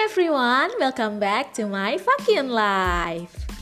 everyone, welcome back to my fucking life.